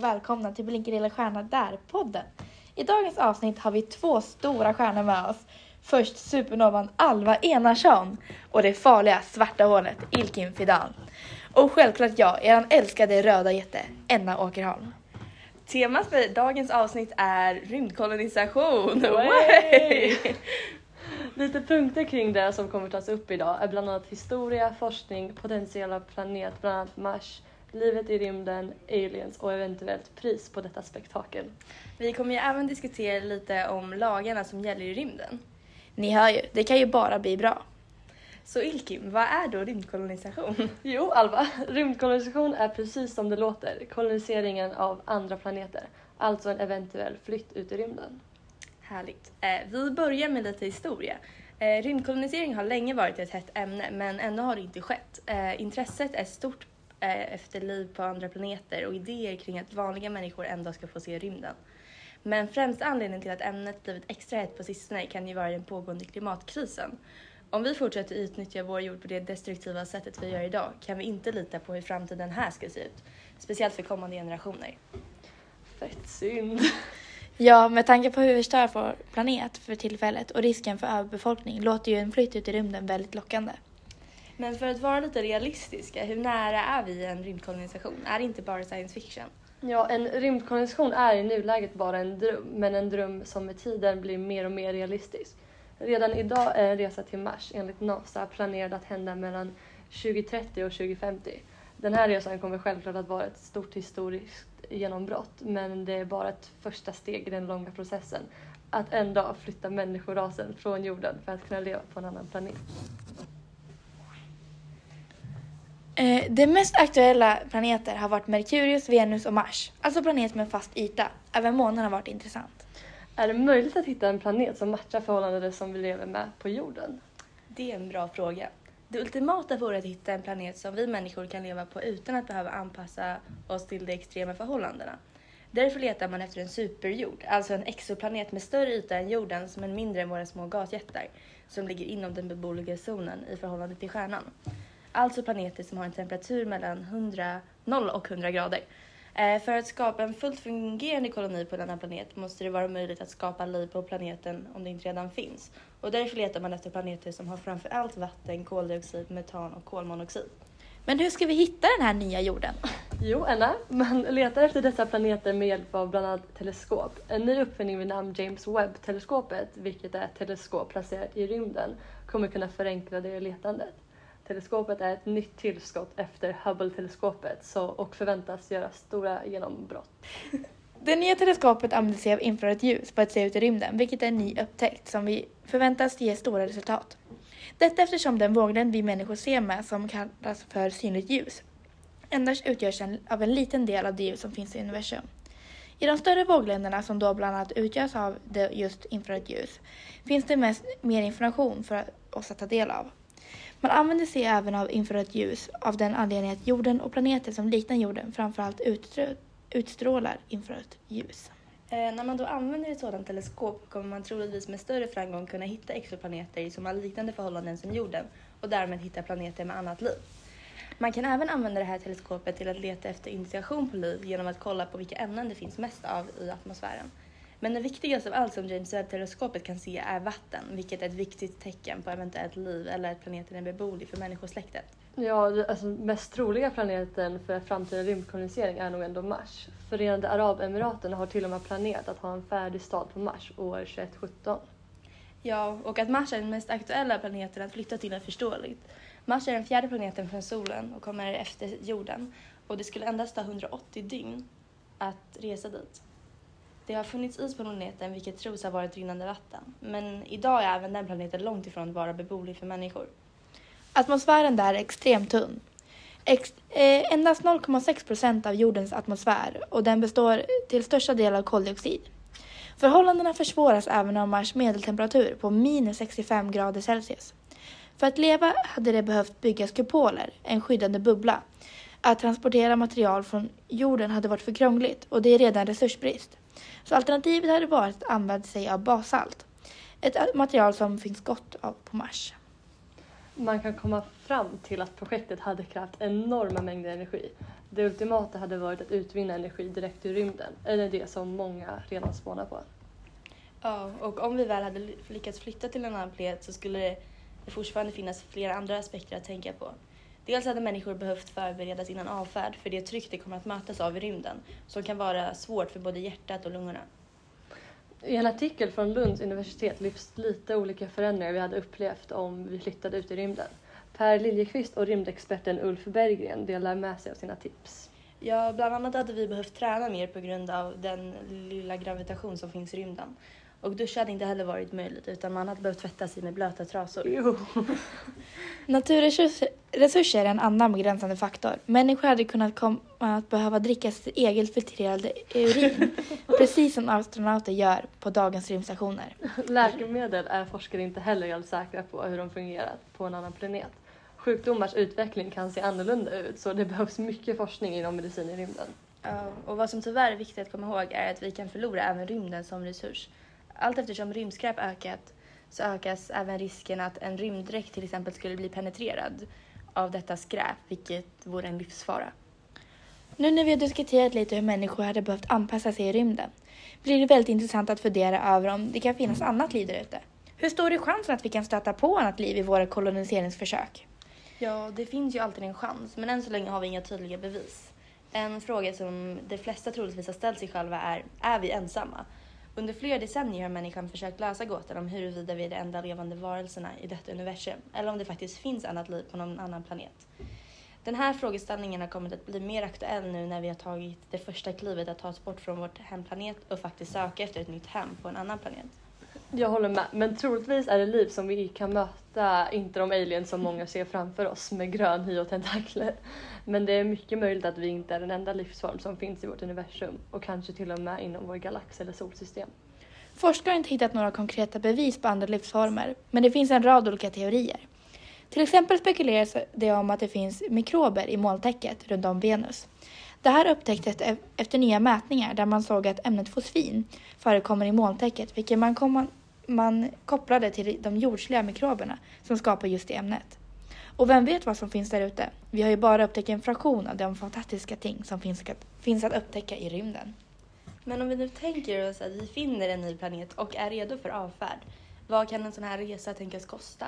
och välkomna till Blinker lilla stjärna där-podden. I dagens avsnitt har vi två stora stjärnor med oss. Först supernovan Alva Enarsson och det farliga svarta hålet Ilkin Fidan. Och självklart jag, eran älskade röda jätte, Enna Åkerholm. Temat för dagens avsnitt är rymdkolonisation. Way! Lite punkter kring det som kommer tas upp idag är bland annat historia, forskning, potentiella planet, bland annat Mars, livet i rymden, aliens och eventuellt pris på detta spektakel. Vi kommer ju även diskutera lite om lagarna som gäller i rymden. Ni hör ju, det kan ju bara bli bra. Så Ilkim, vad är då rymdkolonisation? Jo, Alva, rymdkolonisation är precis som det låter, koloniseringen av andra planeter, alltså en eventuell flytt ut i rymden. Härligt. Eh, vi börjar med lite historia. Eh, rymdkolonisering har länge varit ett hett ämne men ännu har det inte skett. Eh, intresset är stort efter liv på andra planeter och idéer kring att vanliga människor en dag ska få se rymden. Men främsta anledningen till att ämnet blivit extra hett på sistone kan ju vara den pågående klimatkrisen. Om vi fortsätter utnyttja vår jord på det destruktiva sättet vi gör idag kan vi inte lita på hur framtiden här ska se ut. Speciellt för kommande generationer. Fett synd. Ja, med tanke på hur vi stör vår planet för tillfället och risken för överbefolkning låter ju en flytt ut i rymden väldigt lockande. Men för att vara lite realistiska, hur nära är vi en rymdkolonisation? Är det inte bara science fiction? Ja, en rymdkolonisation är i nuläget bara en dröm, men en dröm som med tiden blir mer och mer realistisk. Redan idag är en resa till Mars enligt NASA planerad att hända mellan 2030 och 2050. Den här resan kommer självklart att vara ett stort historiskt genombrott, men det är bara ett första steg i den långa processen. Att en dag flytta människorasen från jorden för att kunna leva på en annan planet. Eh, de mest aktuella planeter har varit Merkurius, Venus och Mars, alltså planeter med fast yta. Även månen har varit intressant. Är det möjligt att hitta en planet som matchar förhållanden som vi lever med på jorden? Det är en bra fråga. Det ultimata vore att hitta en planet som vi människor kan leva på utan att behöva anpassa oss till de extrema förhållandena. Därför letar man efter en superjord, alltså en exoplanet med större yta än jorden som är mindre än våra små gasjättar, som ligger inom den beboeliga zonen i förhållande till stjärnan. Alltså planeter som har en temperatur mellan 100, 0 och 100 grader. Eh, För att skapa en fullt fungerande koloni på denna planet måste det vara möjligt att skapa liv på planeten om det inte redan finns. Och därför letar man efter planeter som har framför allt vatten, koldioxid, metan och kolmonoxid. Men hur ska vi hitta den här nya jorden? Jo, Anna, man letar efter dessa planeter med hjälp av bland annat teleskop. En ny uppfinning vid namn James Webb-teleskopet, vilket är ett teleskop placerat i rymden, kommer kunna förenkla det letandet. Teleskopet är ett nytt tillskott efter Hubble-teleskopet så, och förväntas göra stora genombrott. Det nya teleskopet använder sig av infrarött ljus för att se ut i rymden, vilket är en ny upptäckt som vi förväntas ge stora resultat. Detta eftersom den våglängd vi människor ser med, som kallas för synligt ljus, endast utgörs av en liten del av det ljus som finns i universum. I de större våglängderna, som då bland annat utgörs av just infrarött ljus, finns det mest, mer information för oss att ta del av. Man använder sig även av infrarött ljus av den anledningen att jorden och planeter som liknar jorden framförallt utstrålar infrarött ljus. Eh, när man då använder ett sådant teleskop kommer man troligtvis med större framgång kunna hitta exoplaneter som har liknande förhållanden som jorden och därmed hitta planeter med annat liv. Man kan även använda det här teleskopet till att leta efter indikation på liv genom att kolla på vilka ämnen det finns mest av i atmosfären. Men det viktigaste av allt som James Webb-teleskopet kan se är vatten, vilket är ett viktigt tecken på eventuellt liv eller att planeten är beboelig för människosläktet. Ja, alltså mest troliga planeten för framtida rymdkolonisering är nog ändå Mars. Förenade Arabemiraten har till och med planerat att ha en färdig stad på Mars år 2117. Ja, och att Mars är den mest aktuella planeten att flytta till är förståeligt. Mars är den fjärde planeten från solen och kommer efter jorden och det skulle endast ta 180 dygn att resa dit. Det har funnits is på planeten vilket tros ha varit rinnande vatten, men idag är även den planeten långt ifrån vara beboelig för människor. Atmosfären där är extremt tunn. Ex- eh, endast 0,6 procent av jordens atmosfär och den består till största del av koldioxid. Förhållandena försvåras även av Mars medeltemperatur på minus 65 grader Celsius. För att leva hade det behövt byggas kupoler, en skyddande bubbla. Att transportera material från jorden hade varit för krångligt och det är redan resursbrist. Så alternativet hade varit att använda sig av bassalt. Ett material som finns gott av på Mars. Man kan komma fram till att projektet hade krävt enorma mängder energi. Det ultimata hade varit att utvinna energi direkt ur rymden, eller det som många redan spånar på. Ja, och om vi väl hade lyckats flytta till en annan planet så skulle det fortfarande finnas flera andra aspekter att tänka på. Dels hade människor behövt förberedas innan avfärd för det tryck de kommer att mötas av i rymden som kan vara svårt för både hjärtat och lungorna. I en artikel från Lunds universitet lyfts lite olika förändringar vi hade upplevt om vi flyttade ut i rymden. Per Liljeqvist och rymdexperten Ulf Berggren delar med sig av sina tips. Ja, bland annat hade vi behövt träna mer på grund av den lilla gravitation som finns i rymden. Och duscha hade inte heller varit möjligt utan man hade behövt tvätta sig med blöta trasor. Jo. Naturresurser är en annan begränsande faktor. Människor hade kunnat komma att behöva dricka sitt eget filtrerade urin, precis som astronauter gör på dagens rymdstationer. Läkemedel är forskare inte heller helt säkra på hur de fungerar på en annan planet. Sjukdomars utveckling kan se annorlunda ut så det behövs mycket forskning inom medicin i rymden. Ja, och vad som tyvärr är viktigt att komma ihåg är att vi kan förlora även rymden som resurs. Allt eftersom rymdskräp ökat så ökas även risken att en rymddräkt till exempel skulle bli penetrerad av detta skräp, vilket vore en livsfara. Nu när vi har diskuterat lite hur människor hade behövt anpassa sig i rymden blir det väldigt intressant att fundera över om det kan finnas annat liv där ute. Hur stor är chansen att vi kan stöta på annat liv i våra koloniseringsförsök? Ja, det finns ju alltid en chans, men än så länge har vi inga tydliga bevis. En fråga som de flesta troligtvis har ställt sig själva är, är vi ensamma? Under flera decennier har människan försökt lösa gåtan om huruvida vi är de enda levande varelserna i detta universum eller om det faktiskt finns annat liv på någon annan planet. Den här frågeställningen har kommit att bli mer aktuell nu när vi har tagit det första klivet att ta oss bort från vår hemplanet och faktiskt söka efter ett nytt hem på en annan planet. Jag håller med, men troligtvis är det liv som vi kan möta inte de aliens som många ser framför oss med grön hy och tentakler. Men det är mycket möjligt att vi inte är den enda livsform som finns i vårt universum och kanske till och med inom vår galax eller solsystem. Forskare har inte hittat några konkreta bevis på andra livsformer, men det finns en rad olika teorier. Till exempel spekuleras det om att det finns mikrober i molntäcket runt om Venus. Det här upptäcktes efter nya mätningar där man såg att ämnet fosfin förekommer i molntäcket, vilket man, kom, man kopplade till de jordsliga mikroberna som skapar just det ämnet. Och vem vet vad som finns där ute? Vi har ju bara upptäckt en fraktion av de fantastiska ting som finns, finns att upptäcka i rymden. Men om vi nu tänker oss att vi finner en ny planet och är redo för avfärd, vad kan en sån här resa tänkas kosta?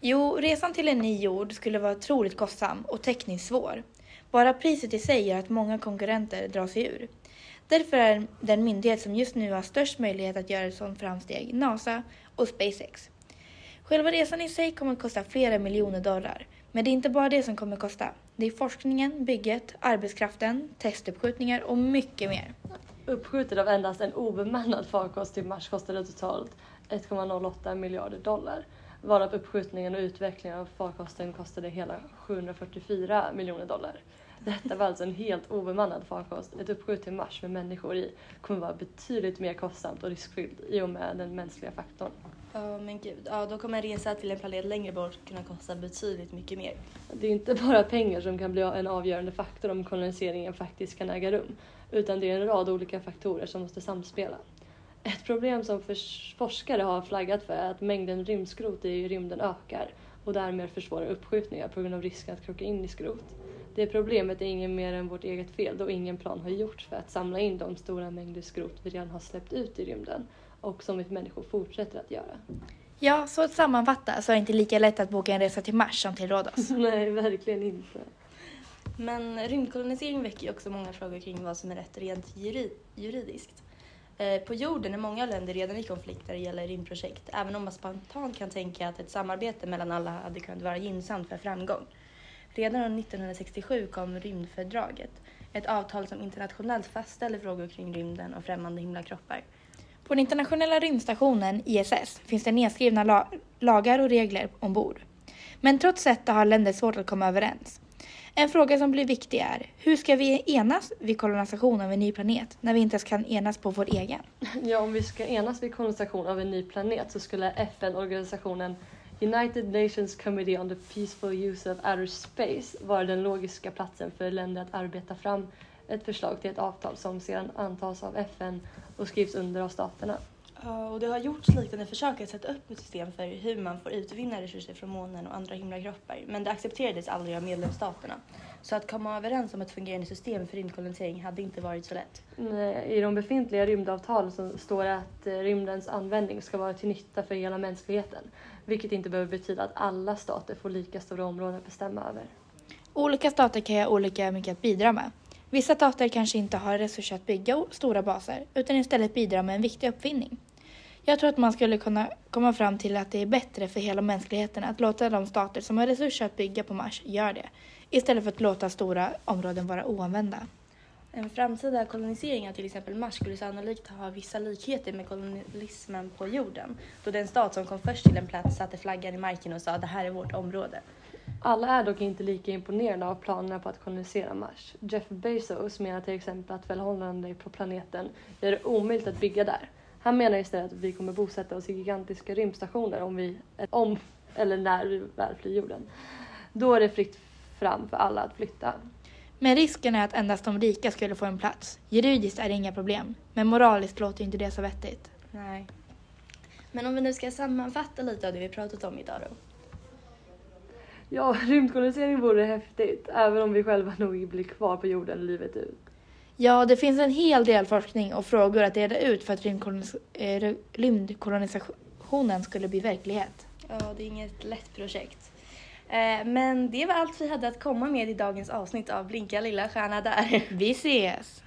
Jo, resan till en ny jord skulle vara otroligt kostsam och tekniskt svår. Bara priset i sig gör att många konkurrenter drar sig ur. Därför är den myndighet som just nu har störst möjlighet att göra ett sådant framsteg NASA och SpaceX. Själva resan i sig kommer att kosta flera miljoner dollar. Men det är inte bara det som kommer att kosta. Det är forskningen, bygget, arbetskraften, testuppskjutningar och mycket mer. Uppskjutet av endast en obemannad farkost till Mars kostade totalt 1,08 miljarder dollar. Varav uppskjutningen och utvecklingen av farkosten kostade hela 744 miljoner dollar. Detta var alltså en helt obemannad farkost. Ett uppskjut till Mars med människor i kommer vara betydligt mer kostsamt och riskfyllt i och med den mänskliga faktorn. Ja men gud, ja, då kommer en resa till en planet längre bort kunna kosta betydligt mycket mer. Det är inte bara pengar som kan bli en avgörande faktor om koloniseringen faktiskt kan äga rum, utan det är en rad olika faktorer som måste samspela. Ett problem som forskare har flaggat för är att mängden rymdskrot i rymden ökar och därmed försvårar uppskjutningar på grund av risken att krocka in i skrot. Det problemet är inget mer än vårt eget fel då ingen plan har gjorts för att samla in de stora mängder skrot vi redan har släppt ut i rymden och som vi människor fortsätter att göra. Ja, så att sammanfatta så är det inte lika lätt att boka en resa till Mars som till Rhodos. Nej, verkligen inte. Men rymdkolonisering väcker ju också många frågor kring vad som är rätt rent juridiskt. Eh, på jorden är många länder redan i konflikt när det gäller rymdprojekt, även om man spontant kan tänka att ett samarbete mellan alla hade kunnat vara gynnsamt för framgång. Redan 1967 kom rymdfördraget, ett avtal som internationellt fastställer frågor kring rymden och främmande himlakroppar. På den internationella rymdstationen ISS finns det nedskrivna la lagar och regler ombord. Men trots detta har länder svårt att komma överens. En fråga som blir viktig är, hur ska vi enas vid kolonisation av en ny planet när vi inte ens kan enas på vår egen? Ja, om vi ska enas vid kolonisation av en ny planet så skulle FN-organisationen United Nations Committee on the Peaceful Use of Outer Space var den logiska platsen för länder att arbeta fram ett förslag till ett avtal som sedan antas av FN och skrivs under av staterna. Ja, och det har gjorts liknande försök att sätta upp ett system för hur man får utvinna resurser från månen och andra himlakroppar, men det accepterades aldrig av medlemsstaterna. Så att komma överens om ett fungerande system för rymdkolonisering hade inte varit så lätt. I de befintliga rymdavtalen så står det att eh, rymdens användning ska vara till nytta för hela mänskligheten, vilket inte behöver betyda att alla stater får lika stora områden att bestämma över. Olika stater kan ha olika mycket att bidra med. Vissa stater kanske inte har resurser att bygga stora baser utan istället bidra med en viktig uppfinning. Jag tror att man skulle kunna komma fram till att det är bättre för hela mänskligheten att låta de stater som har resurser att bygga på Mars göra det, istället för att låta stora områden vara oanvända. En framtida kolonisering av till exempel Mars skulle sannolikt ha vissa likheter med kolonialismen på jorden, då den stat som kom först till en plats satte flaggan i marken och sa det här är vårt område. Alla är dock inte lika imponerade av planerna på att kolonisera Mars. Jeff Bezos menar till exempel att förhållandena på planeten gör det omöjligt att bygga där. Han menar istället att vi kommer bosätta oss i gigantiska rymdstationer om, vi, om eller när vi väl flyr jorden. Då är det fritt fram för alla att flytta. Men risken är att endast de rika skulle få en plats. Juridiskt är det inga problem, men moraliskt låter inte det så vettigt. Nej. Men om vi nu ska sammanfatta lite av det vi pratat om idag då. Ja, rymdkolonisering vore häftigt, även om vi själva nog blir kvar på jorden livet ut. Ja, det finns en hel del forskning och frågor att reda ut för att rymdkolonis eh, rymdkolonisationen skulle bli verklighet. Ja, det är inget lätt projekt. Eh, men det var allt vi hade att komma med i dagens avsnitt av Blinka lilla stjärna där. Vi ses!